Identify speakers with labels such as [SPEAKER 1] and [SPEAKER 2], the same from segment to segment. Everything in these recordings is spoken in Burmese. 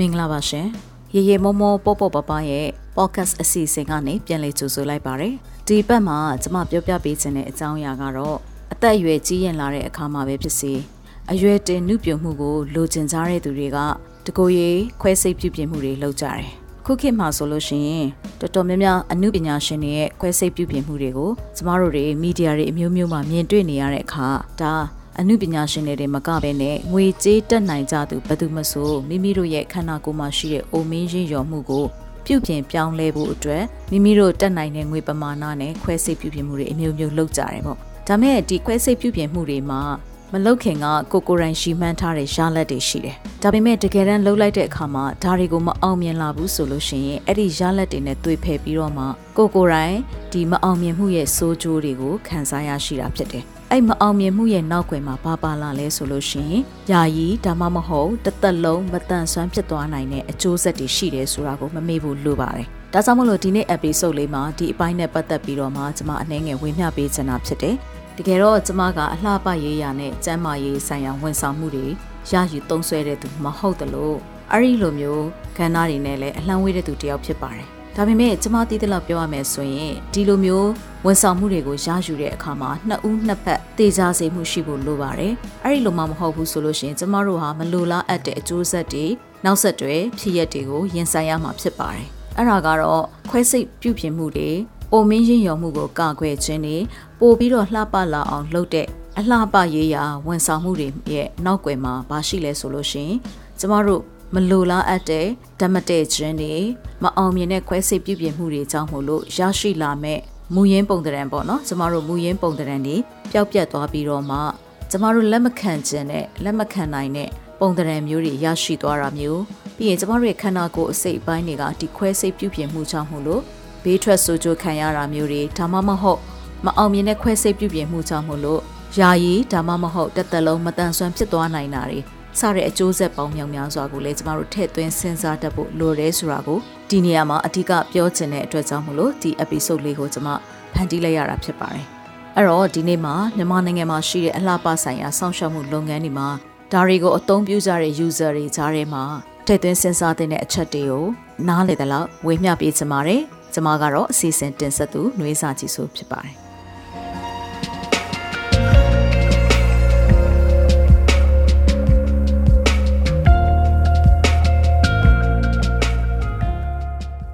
[SPEAKER 1] မင်္ဂလာပါရှင်ရေရေမောမောပေါပေါပပရဲ့ podcast အစီအစဉ်ကနေပြန်လည်ကြိုဆိုလိုက်ပါတယ်ဒီဘက်မှာကျွန်မပြောပြပေးခြင်းတဲ့အကြောင်းအရာကတော့အသက်အရွယ်ကြီးရင်လာတဲ့အခါမှာပဲဖြစ်စီအရွယ်တင်နှုပြမှုကိုလိုချင်ကြတဲ့သူတွေကတကိုယ်ရေးခွဲစိတ်ပြုပြင်မှုတွေလုပ်ကြတယ်ခုခေတ်မှာဆိုလို့ရှိရင်တော်တော်များများအမှုပညာရှင်တွေရဲ့ခွဲစိတ်ပြုပြင်မှုတွေကိုကျမတို့တွေမီဒီယာတွေအမျိုးမျိုးမှာမြင်တွေ့နေရတဲ့အခါဒါ အမှုပညာရှင်တွေမကဘဲနဲ့ငွေကြေးတက်နိုင်ကြသူဘယ်သူမှဆိုမိမိတို့ရဲ့ခန္ဓာကိုယ်မှာရှိတဲ့အိုမင်းရင်းရော်မှုကိုပြုပြင်ပြောင်းလဲဖို့အတွက်မိမိတို့တက်နိုင်တဲ့ငွေပမာဏနဲ့ခွဲစိတ်ပြုပြင်မှုတွေအမျိုးမျိုးလုပ်ကြတယ်ပေါ့ဒါမဲ့ဒီခွဲစိတ်ပြုပြင်မှုတွေမှာမလုတ်ခင်ကကိုကိုရိုင်းရှီမှန်းထားတဲ့ရလက်တွေရှိတယ်။ဒါပေမဲ့တကယ်တမ်းလှုပ်လိုက်တဲ့အခါမှာဒါတွေကိုမအောင်မြင်လာဘူးဆိုလို့ရှိရင်အဲ့ဒီရလက်တွေနဲ့တွေ့ဖယ်ပြီးတော့မှကိုကိုရိုင်းဒီမအောင်မြင်မှုရဲ့စိုးကျိုးတွေကိုခံစားရရှိတာဖြစ်တယ်။ အဲ့မအောင်မြင်မှုရဲ့နောက်ွယ်မှာဘာပါလာလဲဆိုလို့ရှိရင်ယာယီဒါမှမဟုတ်တသက်လုံးမတန်ဆွမ်းဖြစ်သွားနိုင်တဲ့အကျိုးဆက်တွေရှိတယ်ဆိုတာကိုမမေ့ဖို့လိုပါတယ်။ဒါကြောင့်မလို့ဒီနေ့ episode လေးမှာဒီအပိုင်းနဲ့ပတ်သက်ပြီးတော့မှကျွန်မအနည်းငယ်ဝေမျှပေးချင်တာဖြစ်တယ်တကယ်တော့ကျမကအလှပရေးရနဲ့ကျမ်းမာရေးဆိုင်ရာဝန်ဆောင်မှုတွေရယူသုံးဆွဲတဲ့သူမဟုတ်တလို့အဲ့ဒီလိုမျိုးခန္ဓာတွေနဲ့လည်းအလှမ်းဝေးတဲ့သူတယောက်ဖြစ်ပါတယ်။ဒါပေမဲ့ကျမသိတဲ့လောက်ပြောရမယ်ဆိုရင်ဒီလိုမျိုး ဝန်ဆောင်မှုတွေကိုရယူတဲ့အခါမှာနှစ်ဦးနှစ်ဖက်တေချာစေမှုရှိဖို့လိုပါတယ်။အဲ့ဒီလိုမှမဟုတ်ဘူးဆိုလို့ရှိရင်ကျမတို့ဟာမလိုလားအပ်တဲ့အကျိုးဆက်တွေနောက်ဆက်တွဲဖြစ်ရက်တွေကိုရင်ဆိုင်ရမှာဖြစ်ပါတယ်။အဲ့ဒါကတော့ခွဲစိတ်ပြုပြင်မှုတွေအိုမင်းရင်ယုံမှုကိုကာကွယ်ခြင်းနဲ့ပို့ပြီးတော့လှပလာအောင်လုပ်တဲ့အလှပရေးရာဝန်ဆောင်မှုတွေရဲ့နောက်ွယ်မှာဘာရှိလဲဆိုလို့ရှိရင်ကျမတို့မလိုလားအပ်တဲ့ဓမ္မတဲ့ခြင်းတွေမအောင်မြင်တဲ့ခွဲစိတ်ပြုပြင်မှုတွေကြောင့်မို့လို့ရရှိလာမဲ့ မူရင်းပုံတံပေါ့နော်ကျမတို့မူရင်းပုံတံတွေပျောက်ပြတ်သွားပြီးတော့မှကျမတို့လက်မခံခြင်းနဲ့လက်မခံနိုင်တဲ့ပုံတံမျိုးတွေရရှိသွားတာမျိုးပြီးရင်ကျမတို့ရဲ့ခန္ဓာကိုယ်အစိတ်အပိုင်းတွေကဒီခွဲစိတ်ပြုပြင်မှုကြောင့်မို့လို့ဘေးထွက်ဆိုးကျိုးခံရတာမျိုးတွေဒါမှမဟုတ်မအောင်မြင်တဲ့ခွဲစိတ်ပြုပြင်မှုကြောင့်မို့လို့ယာယီဒါမှမဟုတ်တစ်သက်လုံးမတန်ဆွမ်းဖြစ်သွားနိုင်တာတွေ စတဲ့အကျိုးဆက်ပေါင်းမြောက်များစွာကိုလည်းကျမတို့ထည့်သွင်းစဉ်းစားတတ်ဖို့လိုတယ်ဆိုတာကိုဒီနေရာမှာအဓိကပြောချင်တဲ့အတွက်ကြောင့်မို့လို့ဒီ episode လေးကိုကျမဖန်တီးလိုက်ရတာဖြစ်ပါတယ်။အဲ့တော့ဒီနေ့မှာမြန်မာနိုင်ငံမှာရှိတဲ့အလှပဆိုင်ရာစောင့်ရှောက်မှုလုပ်ငန်းတွေမှာဒါတွေကိုအသုံးပြုကြတဲ့ user တွေကြားထဲမှာထည့်သွင်းစဉ်းစားတဲ့အချက်တွေကိုနားလည်သလောက်ဝေမျှပေးချင်ပါတယ်။ကျမကတော့အစီအစဉ်တင်ဆက်သူနှွေးစာကြည့်ဆိုဖြစ်ပါတယ်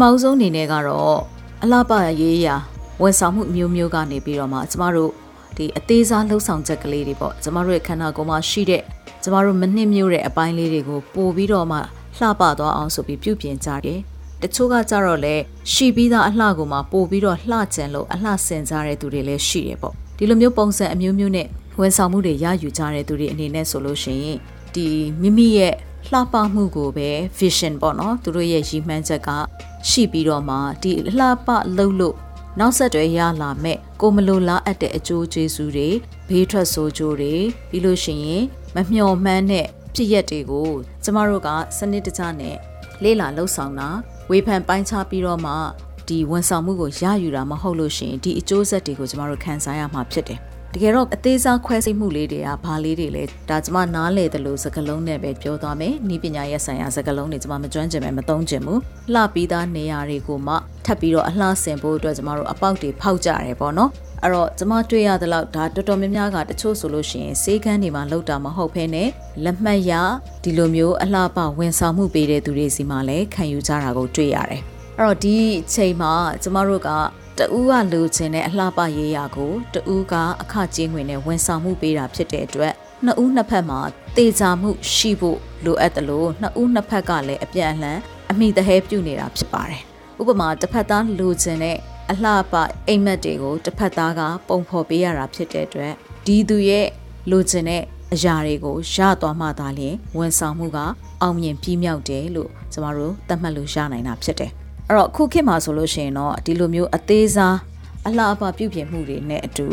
[SPEAKER 1] မအောင်ဆုံးအနေနဲ့ကတော့အလှပရေးရာဝန်ဆောင်မှုမျိုးမျိုးကနေပြီးတော့မှကျမတို့ဒီအသေးစားလှုပ်ဆောင်ချက်ကလေးတွေပေါ့ကျမတို့ရဲ့ခန္ဓာကိုယ်မှာရှိတဲ့ကျမတို့မနှိမ့်မျိုးတဲ့အပိုင်းလေးတွေကိုပို့ပြီးတော့မှလှပသွားအောင်ဆိုပြီးပြုပြင်ကြတယ်တချို့ကကြတော့လေရှိပြီးသားအလှကိုမှပို့ပြီးတော့လှကျင်လို့အလှဆင်ကြတဲ့သူတွေလည်းရှိတယ်ပေါ့ဒီလိုမျိုးပုံစံအမျိုးမျိုးနဲ့ဝန်ဆောင်မှုတွေရယူကြတဲ့သူတွေအနေနဲ့ဆိုလို့ရှိရင်ဒီမိမိရဲ့လှပမှုကိုပဲ vision ပေါ့နော်သူတို့ရဲ့ရည်မှန်းချက်က ရှိပြီးတော့မှဒီလှပလှုပ်လို့နောက်ဆက်တွဲရလာမဲ့ကိုမလိုလားအပ်တဲ့အကျိုးကျေးဇူးတွေဘေးထွက်ဆိုးကျိုးတွေပြီးလို့ရှိရင်မမျှော်မှန်းတဲ့ဖြစ်ရက်တွေကိုကျမတို့ကစနစ်တကျနဲ့လေးလာလှုပ်ဆောင်တာဝေဖန်ပိုင်းခြားပြီးတော့မှဒီဝန်ဆောင်မှုကိုရယူတာမဟုတ်လို့ရှိရင်ဒီအကျိုးဆက်တွေကိုကျမတို့ခံစားရမှာဖြစ်တယ် တကယ်တော့အသေးစားခွဲစိတ်မှုလေးတွေကဘာလေးတွေလဲဒါကျမနားလေတယ်လို့စကားလုံးနဲ့ပဲပြောသွားမယ်နီးပညာရဲ့ဆိုင်ရာစကားလုံးတွေကျမမကျွမ်းကျင်ပဲမသုံးကျင်ဘူးလှပြီးသားနေရာတွေကိုမှထပ်ပြီးတော့အလှဆင်ဖို့အတွက်ကျမတို့အပေါက်တွေဖောက်ကြရတယ်ပေါ့နော်အဲ့တော့ကျမတွေ့ရသလောက်ဒါတော်တော်များများကတချို့ဆိုလို့ရှိရင်စေးကန်းတွေမှာလောက်တာမဟုတ်ဘဲနဲ့လက်မှတ်ရဒီလိုမျိုးအလှပဝန်ဆောင်မှုပေးတဲ့သူတွေစီမှာလည်းခံယူကြတာကိုတွေ့ရတယ်အဲ့တော့ဒီအချိန်မှာကျမတို့က တူးကလူချင်းတဲ့အလှပရေးရာကိုတူးကအခကြေးငွေနဲ့ဝန်ဆောင်မှုပေးတာဖြစ်တဲ့အတွက်နှစ်ဦးနှစ်ဖက်မှာတေချာမှုရှိဖို့လိုအပ်တယ်လို့နှစ်ဦးနှစ်ဖက်ကလည်းအပြန်အလှန်အမိတဟဲပြုနေတာဖြစ်ပါတယ်။ဥပမာတစ်ဖက်သားလူချင်းတဲ့အလှပအိမ်မက်တွေကိုတစ်ဖက်သားကပုံဖော်ပေးရတာဖြစ်တဲ့အတွက်ဒီသူရဲ့လူချင်းတဲ့အရာတွေကိုရသွားမှသာလျှင်ဝန်ဆောင်မှုကအောင်မြင်ပြီးမြောက်တယ်လို့ကျမတို့သတ်မှတ်လို့ရနိုင်တာဖြစ်တယ်။ အဲ့တော့ခုခေတ်မှာဆိုလို့ရှိရင်တော့ဒီလိုမျိုးအသေးစားအလှအပပြုပြင်မှုတွေနဲ့အတူ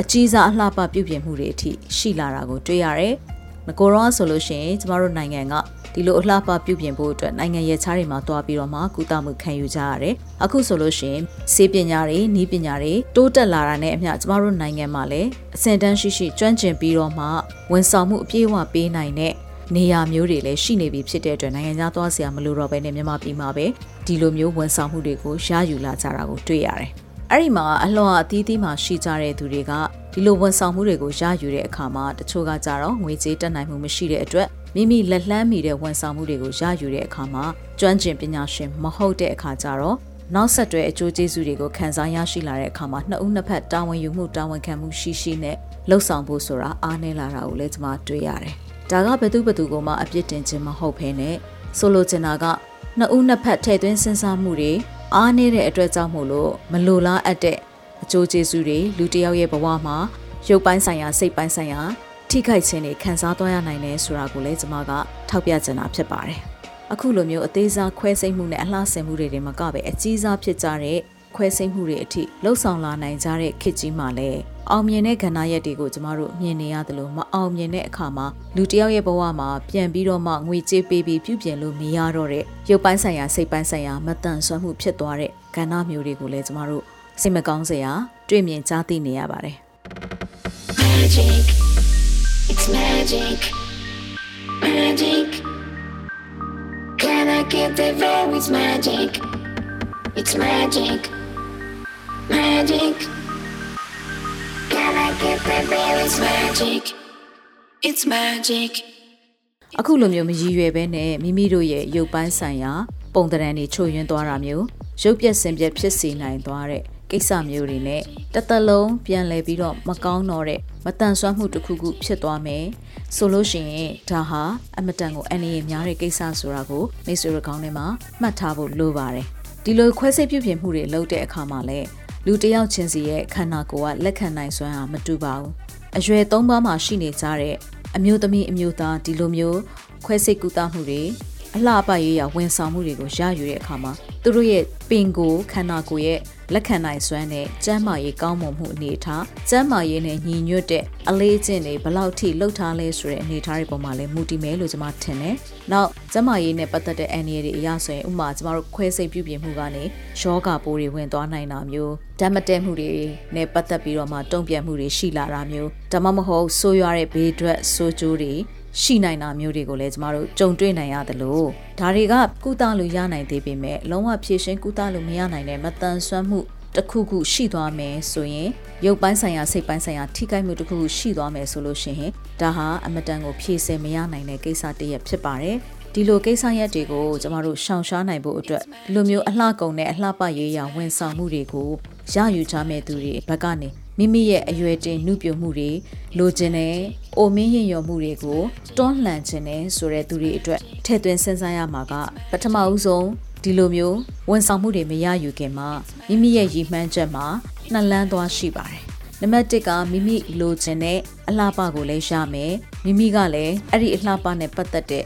[SPEAKER 1] အကြီးစားအလှပပြုပြင်မှုတွေအထိရှိလာတာကိုတွေ့ရတယ်။ငကိုရောဆိုလို့ရှိရင်ကျမတို့နိုင်ငံကဒီလိုအလှပပြုပြင်ဖို့အတွက်နိုင်ငံရဲ့ခြားတွေမှာတွားပြီးတော့မှကုသမှုခံယူကြရတယ်။အခုဆိုလို့ရှိရင်စေပညာတွေ၊ဤပညာတွေတိုးတက်လာတာနဲ့အမျှကျမတို့နိုင်ငံမှာလည်းအဆင့်တန်းရှိရှိကျွမ်းကျင်ပြီးတော့မှဝန်ဆောင်မှုအပြည့်အဝပေးနိုင်တဲ့ နေရာမျိုးတွေလည်းရှိနေပြီဖြစ်တဲ့အတွက်နိုင်ငံခြားသွားစရာမလိုတော့ဘဲနဲ့မြန်မာပြည်မှာပဲဒီလိုမျိုးဝန်ဆောင်မှုတွေကိုရယူလာကြတာကိုတွေ့ရတယ်။အဲ့ဒီမှာအလွန်အသီးသီးမှာရှိကြတဲ့သူတွေကဒီလိုဝန်ဆောင်မှုတွေကိုရယူတဲ့အခါမှာတချို့ကကြတော့ငွေကြေးတက်နိုင်မှုမရှိတဲ့အတွက်မိမိလက်လှမ်းမီတဲ့ဝန်ဆောင်မှုတွေကိုရယူတဲ့အခါမှာကျွမ်းကျင်ပညာရှင်မဟုတ်တဲ့အခါကျတော့နောက်ဆက်တွဲအကျိုးကျေးဇူးတွေကိုခံစားရရှိလာတဲ့အခါမှာနှစ်ဦးနှစ်ဖက်တာဝန်ယူမှုတာဝန်ခံမှုရှိရှိနဲ့လှုပ်ဆောင်ဖို့ဆိုတာအားနည်းလာတာကိုလည်းကျွန်မတွေ့ရတယ်။ ဒါကဘယ်သူဘယ်သူကမှအပြစ်တင်ခြင်းမဟုတ်ဘဲနဲ့ဆိုလိုချင်တာကနှစ်ဦးနှစ်ဖက်ထည့်သွင်းစဉ်းစားမှုတွေအားနည်းတဲ့အတွက်ကြောင့်မို့လို့မလိုလားအပ်တဲ့အကျိုးကျေးဇူးတွေလူတစ်ယောက်ရဲ့ဘဝမှာရုပ်ပိုင်းဆိုင်ရာစိတ်ပိုင်းဆိုင်ရာထိခိုက်ခြင်းတွေခံစားသွားရနိုင်တယ်ဆိုတာကိုလည်းကျွန်မကထောက်ပြချင်တာဖြစ်ပါတယ်။အခုလိုမျိုးအသေးစားခွဲစိတ်မှုနဲ့အလှဆင်မှုတွေတွေမကပဲအကြီးစားဖြစ်ကြတဲ့ ခွဲစိတ်မှုတွေအထိလှုပ်ဆောင်လာနိုင်ကြတဲ့ခေတ်ကြီးမှာလည်းအောင်မြင်တဲ့ကဏ္ဍရက်တွေကိုကျမတို့မြင်နေရတယ်လို့မအောင်မြင်တဲ့အခါမှာလူတယောက်ရဲ့ဘဝမှာပြန်ပြီးတော့မှငွေကြေးပေးပြီးပြုပြင်လို့မရတော့တဲ့ရုပ်ပိုင်းဆိုင်ရာစိတ်ပိုင်းဆိုင်ရာမတန်ဆွမ်းမှုဖြစ်သွားတဲ့ကဏ္ဍမျိုးတွေကိုလည်းကျမတို့စိတ်မကောင်းစရာတွေ့မြင်ကြားသိနေရပါတယ်
[SPEAKER 2] Magic. It's magic. Magic. Can I get the very it's magic? It's magic. Magic. Can I get the very it's magic? It's magic.
[SPEAKER 1] အခုလိုမျိုးမရည်ရွယ်ဘဲနဲ့မိမိတို့ရဲ့ရုပ်ပိုင်းဆိုင်ရာပုံသဏ္ဍာန်တွေချို့ယွင်းသွားတာမျိုးရုပ်ပြက်စင်ပြက်ဖြစ်စေနိုင်သွားတဲ့ကိစ္စမျိုးတွေနဲ့တစ်သက်လုံးပြန်လည်ပြီးတော့မကောင်းတော့တဲ့မတန်ဆွမ်းမှုတစ်ခုခုဖြစ်သွားမယ်ဆိုလို့ရှိရင်ဒါဟာအမတန်ကိုအန္တရာယ်များတဲ့ကိစ္စဆိုတာကိုမိတ်ဆွေတို့ကောင်းထဲမှာမှတ်ထားဖို့လိုပါတယ်ဒီလိုခွဲစိတ်ပြုပြင်မှုတွေလုပ်တဲ့အခါမှာလည်း လူတစ်ယောက်ချင်းစီရဲ့ခန္ဓာကိုယ်ကလက်ခံနိုင်စွမ်းဟာမတူပါဘူးအရွယ်သုံးပါးမှာရှိနေကြတဲ့အမျိုးသမီးအမျိုးသားဒီလိုမျိုးခွဲစိတ်ကူတာမှုတွေအလှပရေးရဝန်ဆောင်မှုတွေကိုရယူတဲ့အခါမှာသူတို့ရဲ့ပင်ကိုယ်ခန္ဓာကိုယ်ရဲ့ လက်ခံနိုင်စွမ်းနဲ့ကျန်းမာရေးကောင်းမွန်မှုအနေထားကျန်းမာရေးနဲ့ညီညွတ်တဲ့အလေးအကျင့်တွေဘယ်လောက်ထိလှုပ်ထားလဲဆိုတဲ့အနေထားတွေပေါ်မှာလည်းမူတည်မယ်လို့ကျွန်မထင်တယ်။နောက်ကျန်းမာရေးနဲ့ပတ်သက်တဲ့အန္တရာယ်တွေအရဆိုရင်ဥပမာကျွန်တော်တို့ခွဲစိတ်ပြုပြင်မှုကနေယောဂပိုးတွေဝင်သွားနိုင်တာမျိုးဓာတ်မတည့်မှုတွေနဲ့ပတ်သက်ပြီးတော့မှတုံ့ပြန်မှုတွေရှိလာတာမျိုးဒါမှမဟုတ်ဆိုးရွားတဲ့ဘေးထွက်ဆိုးကျိုးတွေ ရှိနိုင်တာမျိုးတွေကိုလည်းကျမတို့ကြုံတွေ့နိုင်ရတယ်လို့ဒါတွေကကုသလို့ရနိုင်သေးပေမဲ့လုံးဝဖြည့်ရှင်းကုသလို့မရနိုင်တဲ့မတန်ဆွမ်းမှုတစ်ခုခုရှိသွားမယ်ဆိုရင်ရုပ်ပိုင်းဆိုင်ရာစိတ်ပိုင်းဆိုင်ရာထိခိုက်မှုတစ်ခုခုရှိသွားမယ်ဆိုလို့ရှိရင်ဒါဟာအမတန်ကိုဖြည့်ဆည်းမရနိုင်တဲ့ကိစ္စတစ်ရပ်ဖြစ်ပါတယ်ဒီလိုကိစ္စရပ်တွေကိုကျမတို့ရှောင်ရှားနိုင်ဖို့အတွက်ဒီလိုမျိုးအလှကုန်တဲ့အလှပရေးရာဝန်ဆောင်မှုတွေကိုရယူကြမဲ့သူတွေဘက်ကနေ မိမိရဲ့အရွယ်တင်နှုပြမှုတွေလိုချင်တဲ့အိုမင်းရင်ရော်မှုတွေကိုတွန်းလှန်ခြင်းနဲ့ဆိုတဲ့သူတွေအတွက်ထည့်သွင်းစဉ်းစားရမှာကပထမဦးဆုံးဒီလိုမျိုးဝန်ဆောင်မှုတွေမရယူခင်မှာမိမိရဲ့ရည်မှန်းချက်မှာနှလန်းသွားရှိပါတယ်နံပါတ်1ကမိမိလိုချင်တဲ့အလှပကိုလည်းရမယ်မိမိကလည်းအဲ့ဒီအလှပနဲ့ပတ်သက်တဲ့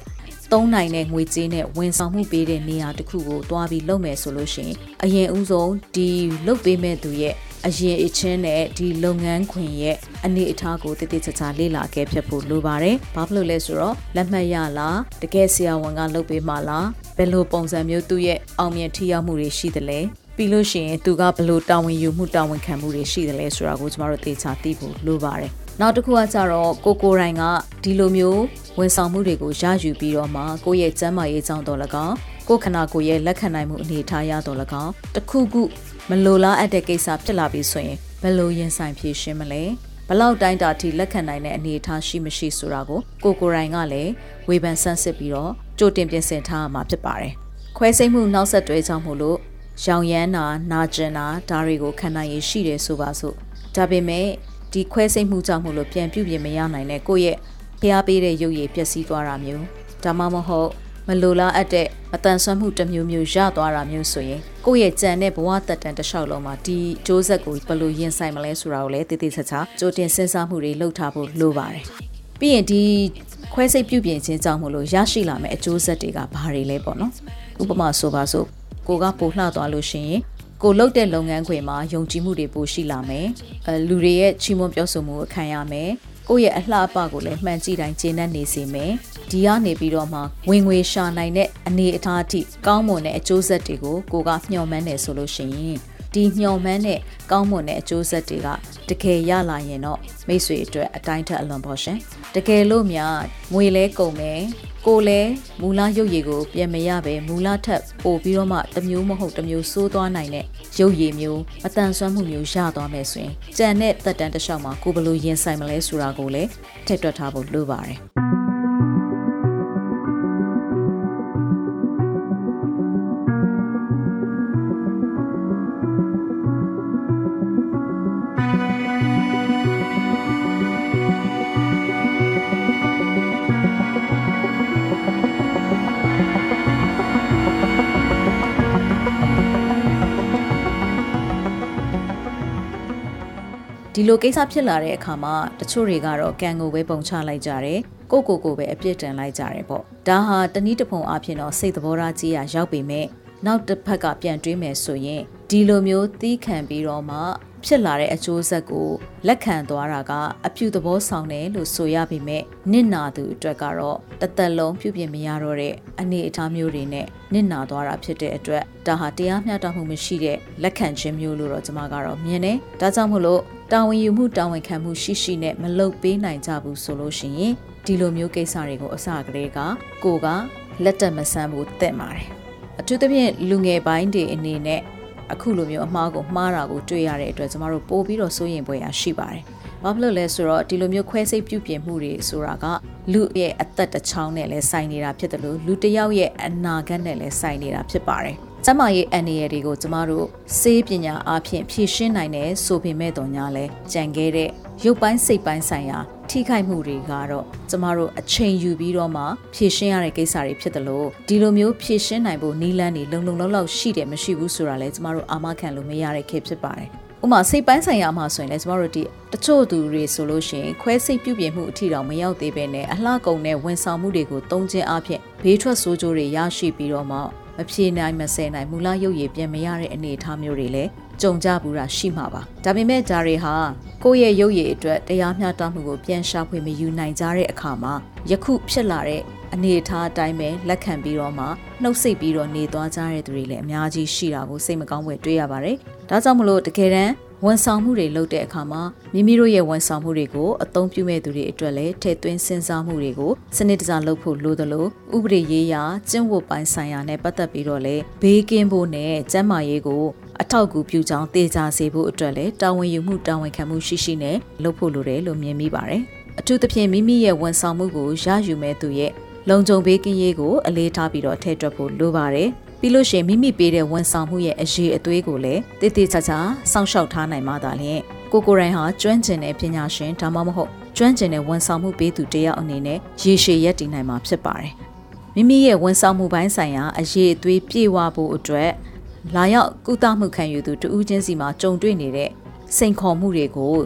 [SPEAKER 1] သုံးနိုင်တဲ့ငွေကြေးနဲ့ဝန်ဆောင်မှုပေးတဲ့နေရာတစ်ခုကိုတွားပြီးလုပ်မယ်ဆိုလို့ရှိရင်အရင်ဦးဆုံးဒီလုပ်ပေးမဲ့သူရဲ့ အရင်အချင်းနဲ့ဒီလုပ်ငန်းခွင်ရဲ့အနေအထားကိုတည်တည်ချာချာလေ့လာခဲ့ဖြစ်ဖို့လိုပါတယ်။ဘာဖြစ်လို့လဲဆိုတော့လက်မှတ်ရလားတကယ်ဆရာဝန်ကလုပ်ပေးမှလားဘယ်လိုပုံစံမျိုးသူ့ရဲ့အောင်မြင်ထိရောက်မှုတွေရှိသလဲပြီးလို့ရှိရင်သူကဘယ်လိုတာဝန်ယူမှုတာဝန်ခံမှုတွေရှိသလဲဆိုတာကိုကျမတို့သေချာသိဖို့လိုပါတယ်။နောက်တစ်ခုကကြတော့ကိုကိုရိုင်းကဒီလိုမျိုးဝန်ဆောင်မှုတွေကိုရယူပြီးတော့မှကိုယ့်ရဲ့ကျန်းမာရေးကြောင့်တော့လကောက်ကိုခနာကိုရဲ့လက်ခံနိုင်မှုအနေထားရတော့လကောက်တခုခု မလိုလားအပ်တဲ့ကိစ္စဖြစ်လာပြီဆိုရင်ဘယ်လိုရင်ဆိုင်ဖြေရှင်းမလဲဘလောက်တိုင်းတာထိလက်ခံနိုင်တဲ့အနေအထားရှိမရှိဆိုတာကိုကိုကိုရိုင်းကလည်းဝေဖန်ဆန်းစစ်ပြီးတော့ကြိုတင်ပြင်ဆင်ထားရမှာဖြစ်ပါတယ်ခွဲစိတ်မှုနောက်ဆက်တွဲကြောင့်မို့လို့ရောင်ရမ်းတာနာကျင်တာဒါတွေကိုခံနိုင်ရရှိတယ်ဆိုပါစို့ဒါပေမဲ့ဒီခွဲစိတ်မှုကြောင့်မို့လို့ပြန်ပြုပြင်မရနိုင်တဲ့ကိုယ့်ရဲ့ဖျားပေးတဲ့ရုပ်ရည်ပျက်စီးသွားတာမျိုးဒါမှမဟုတ်မ လိုလားအပ်တဲ့မတန်ဆွမ်းမှုတစ်မျိုးမျိုးရသွားတာမျိုးဆိုရင်ကိုယ့်ရဲ့ကြံတဲ့ဘဝတက်တန်တစ်လျှောက်လုံးမှာဒီစ조ဆက်ကိုဘယ်လိုရင်ဆိုင်မလဲဆိုတာကိုလည်းတည်တည်ချာချာကြိုတင်စဉ်းစားမှုတွေလုပ်ထားဖို့လိုပါတယ်ပြီးရင်ဒီခွဲစိတ်ပြုပြင်ခြင်းကြောင့်မို့လို့ရရှိလာမယ့်အကျိုးဆက်တွေကဘာတွေလဲပေါ့နော်ဥပမာဆိုပါစို့ကိုကပိုလှသွားလို့ရှိရင်ကိုလုပ်တဲ့လုပ်ငန်းခွင်မှာယုံကြည်မှုတွေပိုရှိလာမယ်အဲလူတွေရဲ့ချီးမွမ်းပြောဆိုမှုကိုခံရမယ် ကိုယ့်ရဲ့အလှအပကိုလည်းမှန်ကြည့်တိုင်းကျေနပ်နေစေမယ်ဒီကနေပြီးတော့မှဝင်ငွေရှာနိုင်တဲ့အနေအထားအထိကောင်းမွန်တဲ့အကျိုးဆက်တွေကိုကိုကမျှော်မှန်းတယ်ဆိုလို့ရှိရင်ဒီညှော်မှန်းတဲ့ကောင်းမွန်တဲ့အကျိုးဆက်တွေကတကယ်ရလာရင်တော့မိတ်ဆွေအတွက်အတိုင်းထက်အလွန်ပေါ့ရှင်တကယ်လို့များငွေလဲကုန်မယ် ကိုလည်းမူလရုပ်ရည်ကိုပြန်မရပဲမူလထက်ပို့ပြီးတော့မှတမျိုးမဟုတ်တမျိုးစိုးသွားနိုင်တဲ့ရုပ်ရည်မျိုးအတန်ဆွမ်းမှုမျိုးရသွားမယ်ဆိုရင်ကြံတဲ့တက်တန်းတစ်လျှောက်မှာကိုဘယ်လိုရင်ဆိုင်မလဲဆိုတာကိုလည်းထည့်တွက်ထားဖို့လိုပါတယ် ဒီလိုကိစ္စဖြစ်လာတဲ့အခါမှာတချို့တွေကတော့ကံကိုပဲပုံချလိုက်ကြတယ်ကိုကိုကိုပဲအပြစ်တင်လိုက်ကြတယ်ပေါ့ဒါဟာတနည်းတစ်ပုံအဖြစ်တော့စိတ်သဘောထားကြီးရရောက်ပေမဲ့နောက်တစ်ဖက်ကပြန်တွေးမယ်ဆိုရင်ဒီလိုမျိုးသီးခံပြီးတော့မှ ဖြစ်လာတဲ့အကျိုးဆက်ကိုလက်ခံသွားတာကအပြုသဘောဆောင်တယ်လို့ဆိုရပေမဲ့နစ်နာသူအတွက်ကတော့တသက်လုံးပြုပြင်မရတော့တဲ့အနေအထားမျိုးတွေနဲ့နစ်နာသွားတာဖြစ်တဲ့အတွက်ဒါဟာတရားမျှတမှုမရှိတဲ့လက်ခံခြင်းမျိုးလို့တော့ကျွန်မကတော့မြင်တယ်။ဒါကြောင့်မို့လို့တာဝန်ယူမှုတာဝန်ခံမှုရှိရှိနဲ့မလုပ်ပေးနိုင်ကြဘူးဆိုလို့ရှိရင်ဒီလိုမျိုးကိစ္စတွေကိုအစကတည်းကကိုကလက်တက်မဆန်းဖို့တက်ပါတယ်။အထူးသဖြင့်လူငယ်ပိုင်းတွေအနေနဲ့ အခုလိုမျိုးအမှားကိုမှားတာကိုတွေ့ရတဲ့အတွက်ကျမတို့ပို့ပြီးတော့စိုးရင်ပွဲရရှိပါတယ်။ဘာဖြစ်လို့လဲဆိုတော့ဒီလိုမျိုးခွဲစိတ်ပြုပြင်မှုတွေဆိုတာကလူရဲ့အသက်တစ်ချောင်းနဲ့လည်းဆိုင်နေတာဖြစ်တယ်လို့လူတစ်ယောက်ရဲ့အနာဂတ်နဲ့လည်းဆိုင်နေတာဖြစ်ပါတယ်။ကျမရဲ့အန်ရီတွေကိုကျမတို့စေးပညာအဖြစ်ဖြည့်ရှင်းနိုင်တယ်ဆိုပေမဲ့တော့ညာလဲကြံခဲ့တဲ့ရုပ်ပိုင်းစိတ်ပိုင်းဆိုင်ရာ ထိခိုက်မှုတွေကတော့ကျမတို့အချိန်ယူပြီးတော့မှဖြည့်ရှင်းရတဲ့ကိစ္စတွေဖြစ်တယ်လို့ဒီလိုမျိုးဖြည့်ရှင်းနိုင်ဖို့နီးလန်းတွေလုံလုံလောက်လောက်ရှိတယ်မရှိဘူးဆိုတာလဲကျမတို့အာမခံလို့မရတဲ့ခေတ်ဖြစ်ပါတယ်ဥမာစိတ်ပိုင်းဆိုင်ရာမှာဆိုရင်လည်းကျမတို့ဒီတချို့သူတွေဆိုလို့ရှိရင်ခွဲစိတ်ပြုပြင်မှုအထီတောင်မရောက်သေးပဲနဲ့အလှကုန်တဲ့ဝန်ဆောင်မှုတွေကိုတုံးခြင်းအပြင်ဘေးထွက်ဆိုးကျိုးတွေရရှိပြီးတော့မှမဖြေနိုင်မဆဲနိုင်မူလရုပ်ရည်ပြန်မရတဲ့အနေအထားမျိုးတွေလည်း ကြုံကြဘူးတာရှိမှာပါဒါပေမဲ့ဒါတွေဟာကိုယ့်ရဲ့ရုပ်ရည်အတွက်တရားမျှတမှုကိုပြန်ရှာဖွေမယူနိုင်ကြတဲ့အခါမှာယခုဖြစ်လာတဲ့အနေအထားအတိုင်းပဲလက်ခံပြီးတော့မှနှုတ်ဆက်ပြီးတော့နေသွားကြတဲ့သူတွေလည်းအများကြီးရှိတာကိုစိတ်မကောင်းဖွယ်တွေ့ရပါတယ်ဒါကြောင့်မလို့တကယ်တမ်းဝန်ဆောင်မှုတွေလုပ်တဲ့အခါမှာမိမိတို့ရဲ့ဝန်ဆောင်မှုတွေကိုအသုံးပြုမဲ့သူတွေအတွက်လည်းထည့်သွင်းစဉ်းစားမှုတွေကိုစနစ်တကျလုပ်ဖို့လိုသလိုဥပဒေရေးရာကျင့်ဝတ်ပိုင်းဆိုင်ရာနဲ့ပတ်သက်ပြီးတော့လည်းဘေးကင်းဖို့နဲ့ကျန်းမာရေးကို အထောက်အကူပြုကြောင်းတေချာစေဖို့အတွက်လည်းတာဝန်ယူမှုတာဝန်ခံမှုရှိရှိနဲ့လုပ်ဖို့လိုတယ်လို့မြင်မိပါတယ်။အထူးသဖြင့်မိမိရဲ့ဝန်ဆောင်မှုကိုရယူမဲ့သူရဲ့လုံခြုံဘေးကင်းရေးကိုအလေးထားပြီးတော့ထည့်တွက်ဖို့လိုပါတယ်။ပြီးလို့ရှိရင်မိမိပေးတဲ့ဝန်ဆောင်မှုရဲ့အရေးအသွေးကိုလည်းတည်တည်ချာချာစောင့်ရှောက်ထားနိုင်မှသာလျှင်ကိုကိုရိုင်းဟာကျွမ်းကျင်တဲ့ပညာရှင်ဒါမှမဟုတ်ကျွမ်းကျင်တဲ့ဝန်ဆောင်မှုပေးသူတယောက်အနေနဲ့ရေရှည်ရပ်တည်နိုင်မှာဖြစ်ပါတယ်။မိမိရဲ့ဝန်ဆောင်မှုပိုင်းဆိုင်ရာအရေးအသွေးပြည့်ဝဖို့အတွက် လာရောက်ကုသမှုခံယူသူတဦးချင်းစီမှာကြုံတွေ့နေတဲ့စိန်ခေါ်မှုတွေကို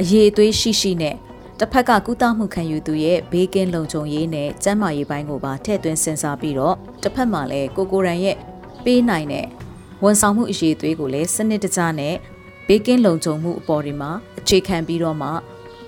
[SPEAKER 1] အရေးအသွေးရှိရှိနဲ့တစ်ဖက်ကကုသမှုခံယူသူရဲ့ဘေးကင်းလုံခြုံရေးနဲ့ကျန်းမာရေးပိုင်းကိုပါထည့်သွင်းစဉ်းစားပြီးတော့တစ်ဖက်မှာလည်းကိုကိုရန်ရဲ့ပေးနိုင်တဲ့ဝန်ဆောင်မှုအရေးအသွေးကိုလည်းစနစ်တကျနဲ့ဘေးကင်းလုံခြုံမှုအပေါ်ဒီမှာအခြေခံပြီးတော့မှ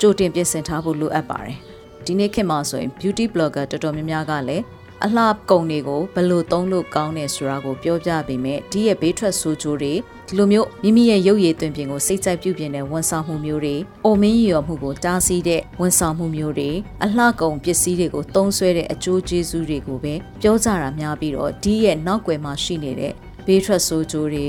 [SPEAKER 1] ကြိုတင်ပြင်ဆင်ထားဖို့လိုအပ်ပါတယ်ဒီနေ့ခေတ်မှာဆိုရင် beauty blogger တော်တော်များများကလည်း အလှကုံတွေကိုဘယ်လိုသုံးလို့ကောင်းတယ်ဆိုတာကိုပြောပြပေးမယ်ဒီရဲ့ဘေးထွက်ဆိုးကျိုးတွေဒီလိုမျိုးမိမိရဲ့ရုပ်ရည်သွင်ပြင်ကိုစိတ်ကြိုက်ပြုပြင်တဲ့ဝန်ဆောင်မှုမျိုးတွေအိုမင်းရော်မှုကိုတားဆီးတဲ့ဝန်ဆောင်မှုမျိုးတွေအလှကုံပစ္စည်းတွေကိုသုံးဆွဲတဲ့အကျိုးကျေးဇူးတွေကိုပဲပြောကြတာများပြီးတော့ဒီရဲ့နောက်ွယ်မှာရှိနေတဲ့ဘေးထွက်ဆိုးကျိုးတွေ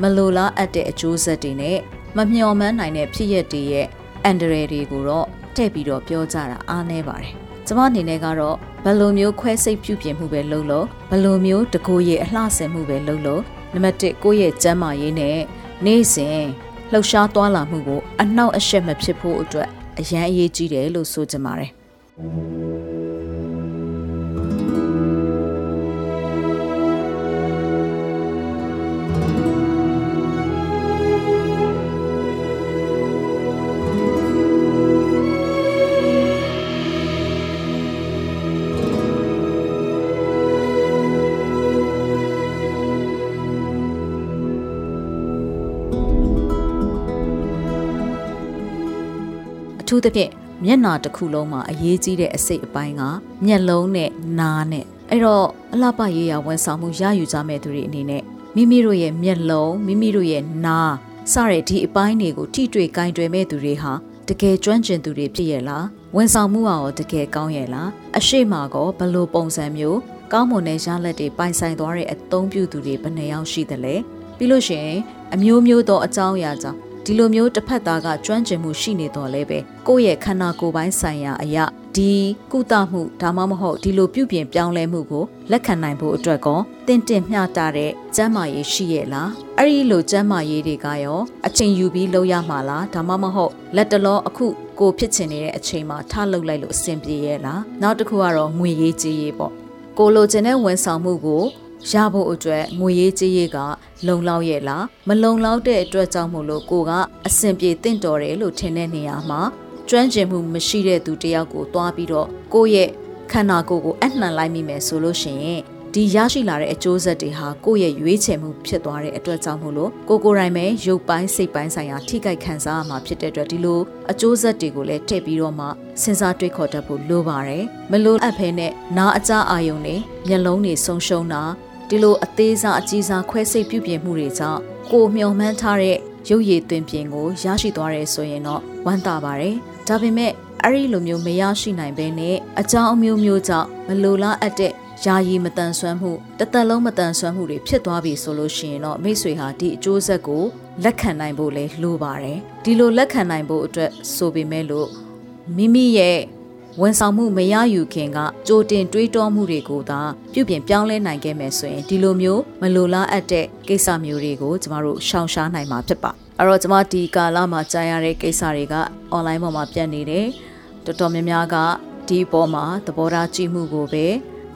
[SPEAKER 1] မလိုလားအပ်တဲ့အကျိုးဆက်တွေနဲ့မမျှော်မှန်းနိုင်တဲ့ဖြစ်ရက်တွေရဲ့အန်ဒရယ်တွေကိုတော့ထည့်ပြီးတော့ပြောကြတာအားနည်းပါတယ် ကျမအနေနဲ့ကတော့ဘယ်လိုမျိုးခွဲစိတ်ပြုပြင်မှုပဲလုပ်လို့ဘယ်လိုမျိုးတကိုယ်ရည်အလှဆင်မှုပဲလုပ်လို့နံပါတ်1ကိုယ့်ရဲ့ကျန်းမာရေးနဲ့နေ့စဉ်လှုပ်ရှားသွားလာမှုကိုအနှောက်အယှက်မဖြစ်ဖို့အတွက်အရန်အရေးကြီးတယ်လို့ဆိုချင်ပါတယ် သဖြင့်မျက်နာတစ်ခုလုံးမှာအရေးကြီးတဲ့အစိတ်အပိုင်းကမျက်လုံးနဲ့နားနဲ့အဲ့တော့အလှပရေးရဝန်ဆောင်မှုရယူကြမဲ့သူတွေအနေနဲ့မိမိတို့ရဲ့မျက်လုံးမိမိတို့ရဲ့နားစတဲ့ဒီအပိုင်းတွေကိုထိတွေ့ကင်တွယ်မဲ့သူတွေဟာတကယ်ကျွမ်းကျင်သူတွေဖြစ်ရဲ့လားဝန်ဆောင်မှုရောတကယ်ကောင်းရဲ့လားအရှိမကောဘလို့ပုံစံမျိုးကောင်းမွန်တဲ့ရလက်တွေပိုင်ဆိုင်သွားတဲ့အသုံးပြုသူတွေဘယ်နှယောက်ရှိသလဲပြီးလို့ရှိရင်အမျိုးမျိုးသောအကြောင်းအရာကြောင့် ဒီလိုမျိုးတစ်ဖက်သားကကျွမ်းကျင်မှုရှိနေတော့လဲပဲကိုယ့်ရဲ့ခန္ဓာကိုယ်ပိုင်းဆိုင်ရာအရာဒီကုသမှုဒါမှမဟုတ်ဒီလိုပြုပြင်ပြောင်းလဲမှုကိုလက်ခံနိုင်ဖို့အတွက်ကောတင့်တင့်မျှတတဲ့ကျန်းမာရေးရှိရဲ့လားအဲ့ဒီလိုကျန်းမာရေးတွေကရောအချိန်ယူပြီးလုပ်ရမှာလားဒါမှမဟုတ်လက်တလောအခုကိုဖြစ်ချင်နေတဲ့အချိန်မှာထလုပ်လိုက်လို့အဆင်ပြေရဲ့လားနောက်တစ်ခုကတော့ငွေရေးကြေးရေးပေါ့ကိုလိုချင်တဲ့ဝန်ဆောင်မှုကို ရဖို့အတွက်ငွေရေးကြေးရေးကလုံလောက်ရဲ့လားမလုံလောက်တဲ့အတွက်ကြောင့်မို့လို့ကိုကအဆင်ပြေတင့်တော်တယ်လို့ထင်တဲ့နေရာမှာကျွမ်းကျင်မှုမရှိတဲ့သူတယောက်ကိုတွားပြီးတော့ကိုယ့်ရဲ့ခန္ဓာကိုယ်ကိုအနှံလိုက်မိမယ်ဆိုလို့ရှိရင်ဒီရရှိလာတဲ့အကျိုးဆက်တွေဟာကိုယ့်ရဲ့ရွေးချယ်မှုဖြစ်သွားတဲ့အတွက်ကြောင့်မို့လို့ကိုကိုယ်တိုင်ပဲရုပ်ပိုင်းစိတ်ပိုင်းဆိုင်ရာထိခိုက်ခံစားရမှာဖြစ်တဲ့အတွက်ဒီလိုအကျိုးဆက်တွေကိုလည်းထည့်ပြီးတော့မှစဉ်းစားတွေးခေါ်တတ်ဖို့လိုပါတယ်မလိုအပ်ဖဲနဲ့နားအကြအာယုံတွေမျက်လုံးတွေဆုံးရှုံးတာ ဒီလိုအသေးစားအကြီးစားခွဲစိတ်ပြုပြင်မှုတွေကြောင့်ကိုမျှော်မှန်းထားတဲ့ရုပ်ရည်သွင်းပြင်ကိုရရှိသွားရဲဆိုရင်တော့ဝမ်းသာပါတယ်။ဒါပေမဲ့အဲ့ဒီလိုမျိုးမရရှိနိုင်ဘဲနဲ့အကြောင်းအမျိုးမျိုးကြောင့်မလိုလားအပ်တဲ့ယာယီမတန်ဆွမ်းမှုတသက်လုံးမတန်ဆွမ်းမှုတွေဖြစ်သွားပြီဆိုလို့ရှိရင်တော့မိတ်ဆွေဟာဒီအကျိုးဆက်ကိုလက်ခံနိုင်ဖို့လဲလိုပါတယ်ဒီလိုလက်ခံနိုင်ဖို့အတွက်ဆိုပေမဲ့လို့မိမိရဲ့ ဝန်ဆောင်မှုမရယူခင်ကကြိုတင်တွေးတောမှုတွေကိုသာပြုပြင်ပြောင်းလဲနိုင်ခဲ့မယ်ဆိုရင်ဒီလိုမျိုးမလိုလားအပ်တဲ့ကိစ္စမျိုးတွေကိုကျမတို့ရှောင်ရှားနိုင်မှာဖြစ်ပါအဲ့တော့ကျမဒီကာလမှာကြားရတဲ့ကိစ္စတွေက online ပေါ်မှာပြတ်နေတယ်တော်တော်များများကဒီပေါ်မှာသဘောထားကြည့်မှုကိုပဲ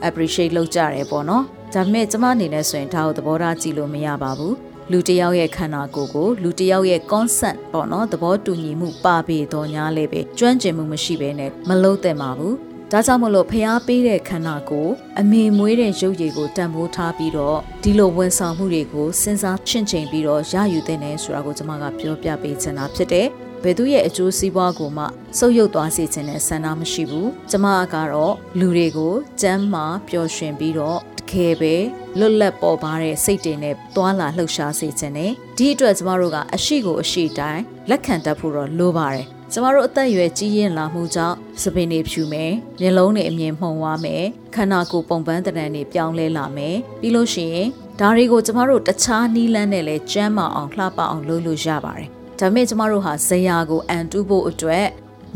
[SPEAKER 1] appreciate လုပ်ကြတယ်ပေါ့နော်ဒါပေမဲ့ကျမအနေနဲ့ဆိုရင်ဒါကိုသဘောထားကြည့်လို့မရပါဘူး လူတယောက်ရဲ့ခန္ဓာကိုယ်ကိုလူတယောက်ရဲ့ consent ပေါ့နော်သဘောတူညီမှုပါပေတော့ညာလေးပဲကျွမ်းကျင်မှုမရှိဘဲနဲ့မလုံးတဲ့မှာဘူးဒါကြောင့်မလို့ဖျားပေးတဲ့ခန္ဓာကိုယ်အမေမွေးတဲ့ရုပ်ရည်ကိုတန်ဖိုးထားပြီးတော့ဒီလိုဝန်ဆောင်မှုတွေကိုစဉ်းစားချင့်ချိန်ပြီးတော့ရယူတဲ့နေဆိုတာကိုကျွန်မကပြောပြပေးချင်တာဖြစ်တယ်ဘယ်သူရဲ့အကျိုးစီးပွားကိုမှဆုပ်ယုပ်သွားစေခြင်းနဲ့ဆန္ဒမရှိဘူးကျမကတော့လူတွေကိုကျမ်းမာပျော်ရွှင်ပြီးတော့တကယ်ပဲ လွတ်လပ်ပေါ်ပါတဲ့စိတ်တွေနဲ့တွာလာလှုပ်ရှားစေခြင်းနဲ့ဒီအတွက်ကျမတို့ကအရှိကိုအရှိတိုင်းလက်ခံတတ်ဖို့တော့လိုပါတယ်ကျမတို့အသက်အရွယ်ကြီးရင်လာမှုကြောင့်စပင်တွေဖြူမယ်မျက်လုံးတွေအမြင်မှုံသွားမယ်ခန္ဓာကိုယ်ပုံပန်းတရံတွေပြောင်းလဲလာမယ်ပြီးလို့ရှိရင်ဒါတွေကိုကျမတို့တခြားနီးလန်းနဲ့လဲကျမ်းမာအောင်လှပအောင်လုပ်လို့ရပါတယ်ဒါပေမဲ့ကျမတို့ဟာဇရာကိုအန်တူးဖို့အတွက်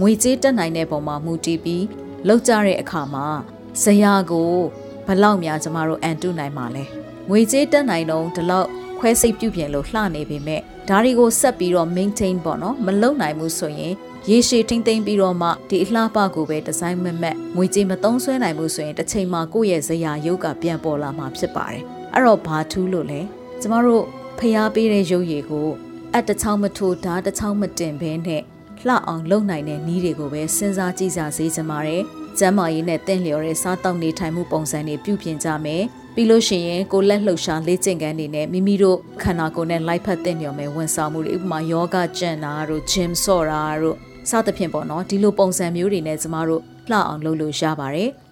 [SPEAKER 1] ငွေကြေးတက်နိုင်တဲ့ပုံမှာမူတည်ပြီးလောက်ကြတဲ့အခါမှာဇရာကို ဘလောက်များကျမတို့အန်တူးနိုင်မှာလဲငွေကြေးတက်နိုင်တော့ဒီလောက်ခွဲစိတ်ပြုပြင်လို့လှနေပေမဲ့ဒါတွေကိုဆက်ပြီးတော့ maintain ပေါ့နော်မလုံနိုင်ဘူးဆိုရင်ရေရှည်ထိမ့်သိမ့်ပြီးတော့မှဒီအလှပကိုပဲဒီဇိုင်းမမက်ငွေကြေးမသုံးဆွဲနိုင်ဘူးဆိုရင်တစ်ချိန်မှာကိုယ့်ရဲ့ဇရာရုပ်ကပြန်ပေါ်လာမှာဖြစ်ပါတယ်အဲ့တော့ဘာထူးလို့လဲကျမတို့ဖျားပေးတဲ့ရုပ်ရည်ကိုအတချောင်းမထိုးဓာတ်တချောင်းမတင်ဘဲနဲ့လှအောင်လုပ်နိုင်တဲ့နည်းတွေကိုပဲစဉ်းစားကြည့်ကြစေချင်ပါတယ်။ ကျမ်းမာရေးနဲ့တင့်လျော်တဲ့စားတောက်နေထိုင်မှုပုံစံတွေပြုပြင်ကြမယ်။ပြီးလို့ရှိရင်ကိုလက်လှုပ်ရှားလေ့ကျင့်ခန်းတွေနဲ့မိမိတို့ခန္ဓာကိုယ်နဲ့လိုက်ဖက်တင့်လျော်မယ်ဝန်ဆောင်မှုတွေဥပမာယောဂကျင့်တာတို့ gym ဆော့တာတို့စသဖြင့်ပေါ့နော်ဒီလိုပုံစံမျိုးတွေနဲ့ကျမတို့လှအောင်လုပ်လို့ရပါတယ်။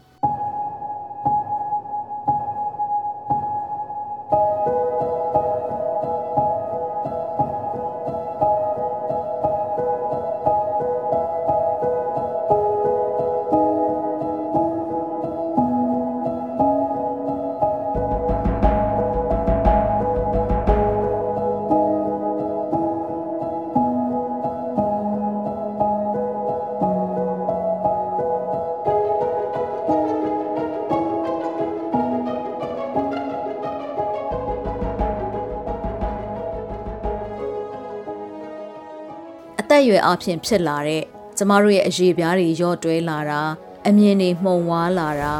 [SPEAKER 1] သက်အရွယ်အဖြစ်ဖြစ်လာတဲ့ကျမတို့ရဲ့အရေးပြားတွေရော့တွဲလာတာအမြင်တွေမှုံဝါးလာတာ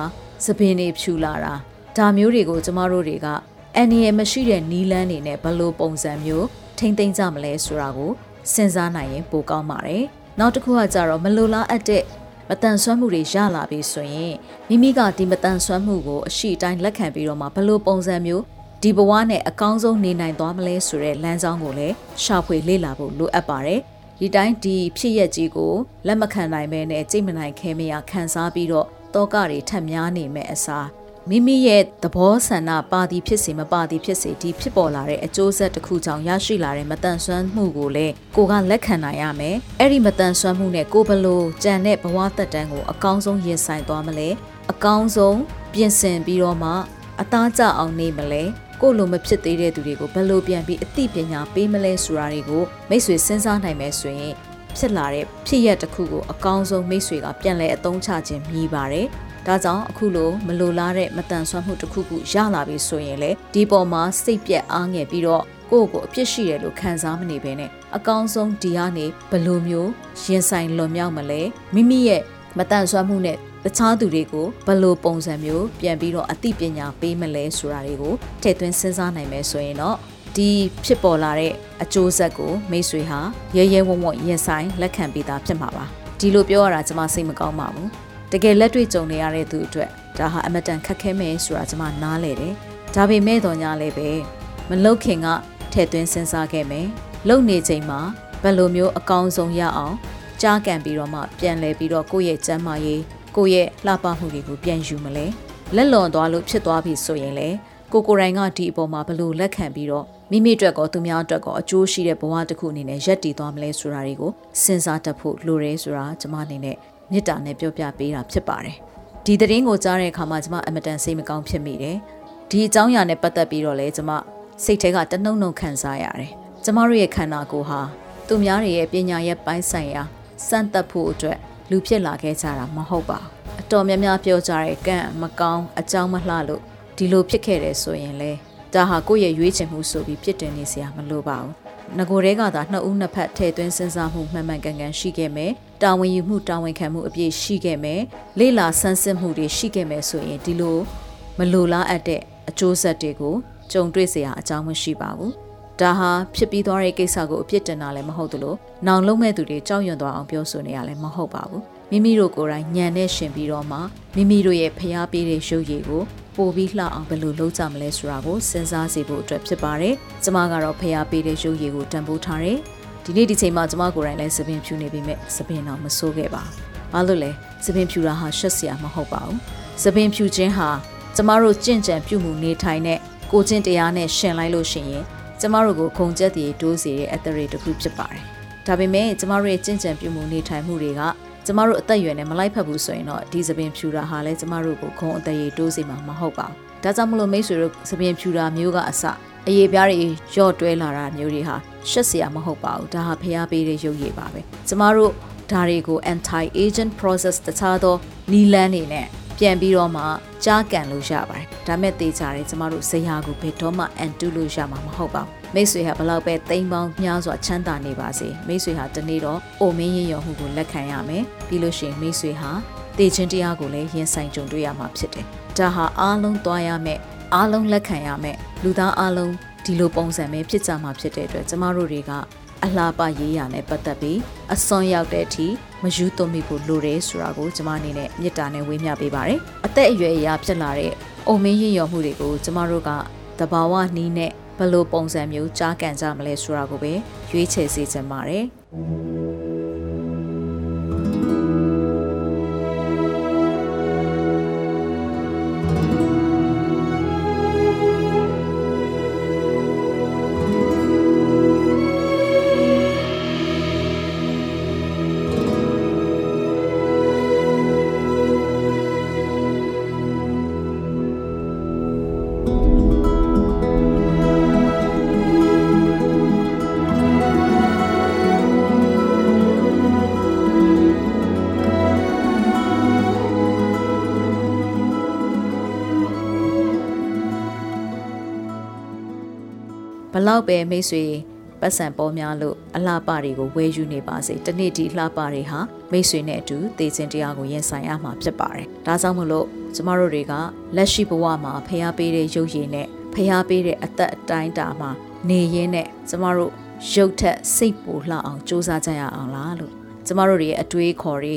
[SPEAKER 1] သပင်တွေဖြူလာတာဒါမျိုးတွေကိုကျမတို့တွေကအန်နီရမရှိတဲ့နီးလန်းနေနဲ့ဘယ်လိုပုံစံမျိုးထိမ့်သိမ့်ကြမလဲဆိုတာကိုစဉ်းစားနိုင်ရင်ပိုကောင်းပါတယ်။နောက်တစ်ခုကကြတော့မလိုလားအပ်တဲ့မတန်ဆွမ်းမှုတွေရလာပြီဆိုရင်မိမိကဒီမတန်ဆွမ်းမှုကိုအရှိတိုင်းလက်ခံပြီးတော့မှဘယ်လိုပုံစံမျိုးဒီဘဝနဲ့အကောင်းဆုံးနေနိုင်သွားမလဲဆိုတဲ့လမ်းကြောင်းကိုလည်းရှာဖွေလေ့လာဖို့လိုအပ်ပါတယ်။ ဒီတိုင်းဒီဖြစ်ရက်ကြီးကိုလက်မခံနိုင်ပဲနဲ့ကြိတ်မနိုင်ခဲမရခံစားပြီးတော့တောကတွေထပ်များနေမဲ့အစားမိမိရဲ့သဘောဆန္ဒပါသည်ဖြစ်စေမပါသည်ဖြစ်စေဒီဖြစ်ပေါ်လာတဲ့အကျိုးဆက်တစ်ခုကြောင့်ရရှိလာတဲ့မတန်ဆွမ်းမှုကိုလည်းကိုကလက်ခံနိုင်ရမယ်။အဲ့ဒီမတန်ဆွမ်းမှုနဲ့ကိုဘလို့ကြံတဲ့ဘဝသက်တမ်းကိုအကောင်းဆုံးရင်ဆိုင်သွားမလဲ။အကောင်းဆုံးပြင်ဆင်ပြီးတော့မှအသားကျအောင်နေမလဲ။ ကိုလိုမဖြစ်သေးတဲ့သူတွေကိုဘယ်လိုပြန်ပြီးအသိပညာပေးမလဲဆိုတာတွေကိုမိတ်ဆွေစဉ်းစားနိုင်မယ်ဆိုရင်ဖြစ်လာတဲ့ဖြစ်ရက်တစ်ခုကိုအကောင်းဆုံးမိတ်ဆွေကပြန်လဲအသုံးချခြင်းမြည်ပါတယ်။ဒါကြောင့်အခုလိုမလိုလားတဲ့မတန်ဆွမ်းမှုတစ်ခုခုရလာပြီဆိုရင်လေဒီပေါ်မှာစိတ်ပြက်အားငယ်ပြီးတော့ကိုယ့်ကိုအပြစ်ရှိတယ်လို့ခံစားမနေဘဲနဲ့အကောင်းဆုံးဒီကနေဘယ်လိုမျိုးရင်ဆိုင်လွန်မြောက်မလဲမိမိရဲ့မတန်ဆွမ်းမှုနဲ့ တခြားသူတွေကိုဘယ်လိုပုံစံမျိုးပြန်ပြီးတော့အသိပညာပေးမလဲဆိုတာတွေကိုထည့်သွင်းစဉ်းစားနိုင်မယ်ဆိုရင်တော့ဒီဖြစ်ပေါ်လာတဲ့အကျိုးဆက်ကိုမိတ်ဆွေဟာရဲရဲဝံ့ဝံ့ရင်ဆိုင်လက်ခံပေးတာဖြစ်မှာပါဒီလိုပြောရတာကျွန်မစိတ်မကောင်းပါဘူးတကယ်လက်တွေ့ကြုံနေရတဲ့သူအတွက်ဒါဟာအမတန်ခက်ခဲမယ်ဆိုတာကျွန်မနားလေတယ်ဒါပေမဲ့တော့ညာလည်းပဲမလုတ်ခင်ကထည့်သွင်းစဉ်းစားခဲ့မယ်လုံနေချိန်မှာဘယ်လိုမျိုးအကောင်းဆုံးရအောင်ကြားကန်ပြီးတော့မှပြန်လဲပြီးတော့ကိုယ့်ရဲ့ကျမ်းမာရေး ကိုယ့်ရဲ့လှပမှုတွေကိုပြန်ယူမလဲလက်လွန်သွားလို့ဖြစ်သွားပြီဆိုရင်လေကိုကိုရိုင်းကဒီအပေါ်မှာဘလို့လက်ခံပြီးတော့မိမိအတွက်ကောသူများအတွက်ကောအကျိုးရှိတဲ့ဘဝတစ်ခုအနေနဲ့ရပ်တည်သွားမလဲဆိုတာတွေကိုစဉ်းစားတတ်ဖို့လိုတယ်ဆိုတာကျွန်မအနေနဲ့မေတ္တာနဲ့ပြောပြပေးတာဖြစ်ပါတယ်ဒီသတင်းကိုကြားတဲ့အခါမှာကျွန်မအမတန်စိတ်မကောင်းဖြစ်မိတယ်ဒီအကြောင်းအရာနဲ့ပတ်သက်ပြီးတော့လည်းကျွန်မစိတ်ထဲကတနှုံနှုံခံစားရတယ်ကျမတို့ရဲ့ခန္ဓာကိုယ်ဟာသူများတွေရဲ့ပညာရဲ့ပိုင်းဆိုင်ရာစမ်းသပ်ဖို့အတွက် လူဖြစ်လာခဲ့ကြတာမဟုတ်ပါဘူးအတော်များများပြောကြတဲ့ကန့်မကောင်းအကြောင်းမလှလို့ဒီလိုဖြစ်ခဲ့တယ်ဆိုရင်လေဒါဟာကိုယ့်ရဲ့ရွေးချယ်မှုဆိုပြီးပြစ်တင်နေစရာမလိုပါဘူးငကိုယ်တည်းကသာနှစ်ဦးနှစ်ဖက်ထည့်သွင်းစဉ်းစားမှုမှန်မှန်ကန်ကန်ရှိခဲ့မယ်။တာဝန်ယူမှုတာဝန်ခံမှုအပြည့်ရှိခဲ့မယ်။လေလာဆန်းစစ်မှုတွေရှိခဲ့မယ်ဆိုရင်ဒီလိုမလိုလားအပ်တဲ့အကျိုးဆက်တွေကိုကြုံတွေ့စရာအကြောင်းမရှိပါဘူး။ ဒါဟာဖြစ်ပြီးသွားတဲ့ကိစ္စကိုအပြစ်တင်တာလည်းမဟုတ်သလိုနောင်လုံးမဲ့သူတွေကြောက်ရွံ့သွားအောင်ပြောဆိုနေရလည်းမဟုတ်ပါဘူးမိမိတို့ကိုယ်တိုင်ညံနဲ့ရှင်ပြီးတော့မှမိမိတို့ရဲ့ဖျားပေးတဲ့ရုပ်ရည်ကိုပိုပြီးလှအောင်ဘယ်လိုလုပ်ကြမလဲဆိုတာကိုစဉ်းစားစီဖို့အတွက်ဖြစ်ပါတယ်။ကျမကတော့ဖျားပေးတဲ့ရုပ်ရည်ကိုတန်ဖိုးထားတယ်။ဒီနေ့ဒီချိန်မှာကျမကိုယ်တိုင်လည်းသပင်ဖြူနေပြီမဲ့သပင်တော့မဆိုးခဲ့ပါဘူး။ဘာလို့လဲသပင်ဖြူတာဟာရှက်စရာမဟုတ်ပါဘူး။သပင်ဖြူခြင်းဟာကျမတို့ကြင့်ကြံပြုမှုနေထိုင်တဲ့ကိုချင်းတရားနဲ့ရှင်လိုက်လို့ရှိရင် ကျမတို့ကိုခုံချက်တည်တိုးစေတဲ့အသရေတစ်ခုဖြစ်ပါတယ်။ဒါပေမဲ့ကျမတို့ရဲ့ကြင့်ကြံပြုမှုနေထိုင်မှုတွေကကျမတို့အသက်အရွယ်နဲ့မလိုက်ဖက်ဘူးဆိုရင်တော့ဒီသပင်ဖြူတာဟာလည်းကျမတို့ကိုခုံအသက်ရည်တိုးစေမှာမဟုတ်ပါဘူး။ဒါကြောင့်မလို့မိတ်ဆွေတို့သပင်ဖြူတာမျိုးကအစအရေးပြားတွေရော့တွဲလာတာမျိုးတွေဟာရှက်စရာမဟုတ်ပါဘူး။ဒါဟာဖျားပေးတဲ့ရုပ်ရည်ပါပဲ။ကျမတို့ဒါတွေကို anti agent process တခြားသောနီလန်းနေနဲ့ ပြန်ပြီးတော့မှကြားကန်လို့ရပါတယ်။ဒါမဲ့တေချာတယ်ကျမတို့ဇေယျကိုဘယ်တော့မှအန်တူလို့ရမှာမဟုတ်ပါဘူး။မိတ်ဆွေဟာဘလောက်ပဲတိမ်ပေါင်းများစွာချမ်းသာနေပါစေ။မိတ်ဆွေဟာတနေ့တော့အိုမင်းရင်ရော်မှုကိုလက်ခံရမယ်။ပြီးလို့ရှိရင်မိတ်ဆွေဟာတေခြင်းတရားကိုလည်းရင်ဆိုင်ကြုံတွေ့ရမှာဖြစ်တယ်။ဒါဟာအားလုံးသွားရမယ်။အားလုံးလက်ခံရမယ်။လူသားအားလုံးဒီလိုပုံစံပဲဖြစ်ကြမှာဖြစ်တဲ့အတွက်ကျမတို့တွေက အလှပရေးရနဲ့ပတ်သက်ပြီးအစွန်ရောက်တဲ့အထိမယူသွမိဖို့လိုတယ်ဆိုတာကိုကျမအနေနဲ့မေတ္တာနဲ့ဝေမျှပေးပါတယ်။အသက်အရွယ်အရာဖြစ်လာတဲ့အုံမင်းရရော်မှုတွေကိုကျမတို့ကတဘာဝနီးနဲ့ဘယ်လိုပုံစံမျိုးကြားကန်ကြမလဲဆိုတာကိုပဲရွေးချယ်စေချင်ပါတယ်။ လောက်ပဲမိတ်ဆွေပတ်စံပေါ်များလို့အလှပတွေကိုဝယ်ယူနေပါစေတနေ့ဒီလှပတွေဟာမိတ်ဆွေနဲ့အတူသေခြင်းတရားကိုရင်ဆိုင်ရမှာဖြစ်ပါတယ်ဒါကြောင့်မလို့ကျမတို့တွေကလက်ရှိဘဝမှာဖျားပေးတဲ့ရုပ်ရည်နဲ့ဖျားပေးတဲ့အသက်အတိုင်းတာမှာနေရင်းနဲ့ကျမတို့ရုပ်ထက်စိတ်ပူလှအောင်စူးစမ်းကြရအောင်လားလို့ကျမတို့ရဲ့အတွေးခေါ်တွေ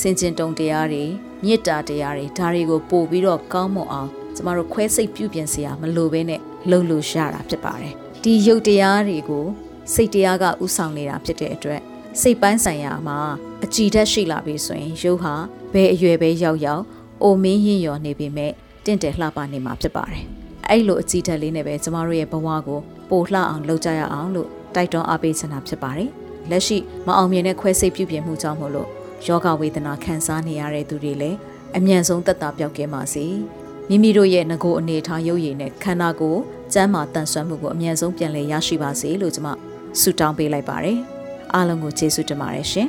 [SPEAKER 1] စင်ကျင်တုံတရားတွေမေတ္တာတရားတွေဒါတွေကိုပို့ပြီးတော့ကောင်းမွန်အောင်ကျမတို့ခွဲစိတ်ပြုပြင်စရာမလိုဘဲနဲ့လှုပ်လို့ရတာဖြစ်ပါတယ် ဒီရုပ်တရားတွေကိုစိတ်တရားကဥဆောင်နေတာဖြစ်တဲ့အတွက်စိတ်ပိုင်းဆိုင်ရာမှာအကြည်ဓာတ်ရှိလာပြီဆိုရင်ရုပ်ဟာဘယ်အရွယ်ပဲရောက်ရောက်အိုမင်းရင်ရော်နေပြီမဲ့တင့်တယ်လှပနေမှာဖြစ်ပါတယ်အဲ့လိုအကြည်ဓာတ်လေးနဲ့ပဲကျမတို့ရဲ့ဘဝကိုပိုလှအောင်လုပ်ကြရအောင်လို့တိုက်တွန်းအားပေးချင်တာဖြစ်ပါတယ်လက်ရှိမအောင်မြင်တဲ့ခွဲစိတ်ပြုပြင်မှုကြောင့်မို့လို့ယောဂဝေဒနာခံစားနေရတဲ့သူတွေလည်းအမြန်ဆုံးသက်သာပြောက်ကင်းပါစေ မိမိတို့ရဲ့ငကိုအနေထားရုပ်ရည်နဲ့ခန္ဓာကိုယ်ကျမ်းမာတန်ဆွမ်းမှုကိုအမြန်ဆုံးပြန်လည်ရရှိပါစေလို့ကျွန်မဆုတောင်းပေးလိုက်ပါတယ်အားလုံးကိုကျေးဇူးတင်ပါတယ်ရှင်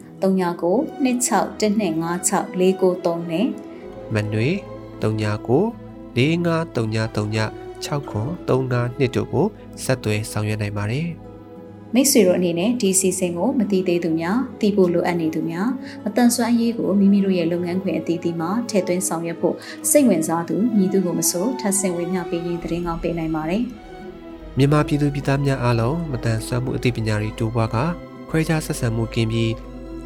[SPEAKER 1] 39 26 1256 493နဲ့
[SPEAKER 3] မနွေ39 453939 6939တို့ကိုဆက်သွယ်ဆောင်ရွက်နိုင်ပါတယ်။
[SPEAKER 1] မိတ်ဆွေတို့အနေနဲ့ဒီစီစဉ်ကိုမတည်သေးသူများတည်ဖို့လိုအပ်နေသူများမတန်ဆွမ်းအရေးကိုမိမိတို့ရဲ့လုပ်ငန်းခွင်အသီးသီးမှာထည့်သွင်းဆောင်ရွက်ဖို့စိတ်ဝင်စားသူညီသူကိုမဆိုထပ်ဆင့်ဝင်မြပေးရင်သတင်းကောင်းပေးနိုင်ပါတယ်
[SPEAKER 3] မြန်မာပြည်သူပြည်သားများအားလုံးမတန်ဆွမ်းမှုအသိပညာတွေတိုးပွားကခွဲခြားဆက်ဆံမှုကင်းပြီး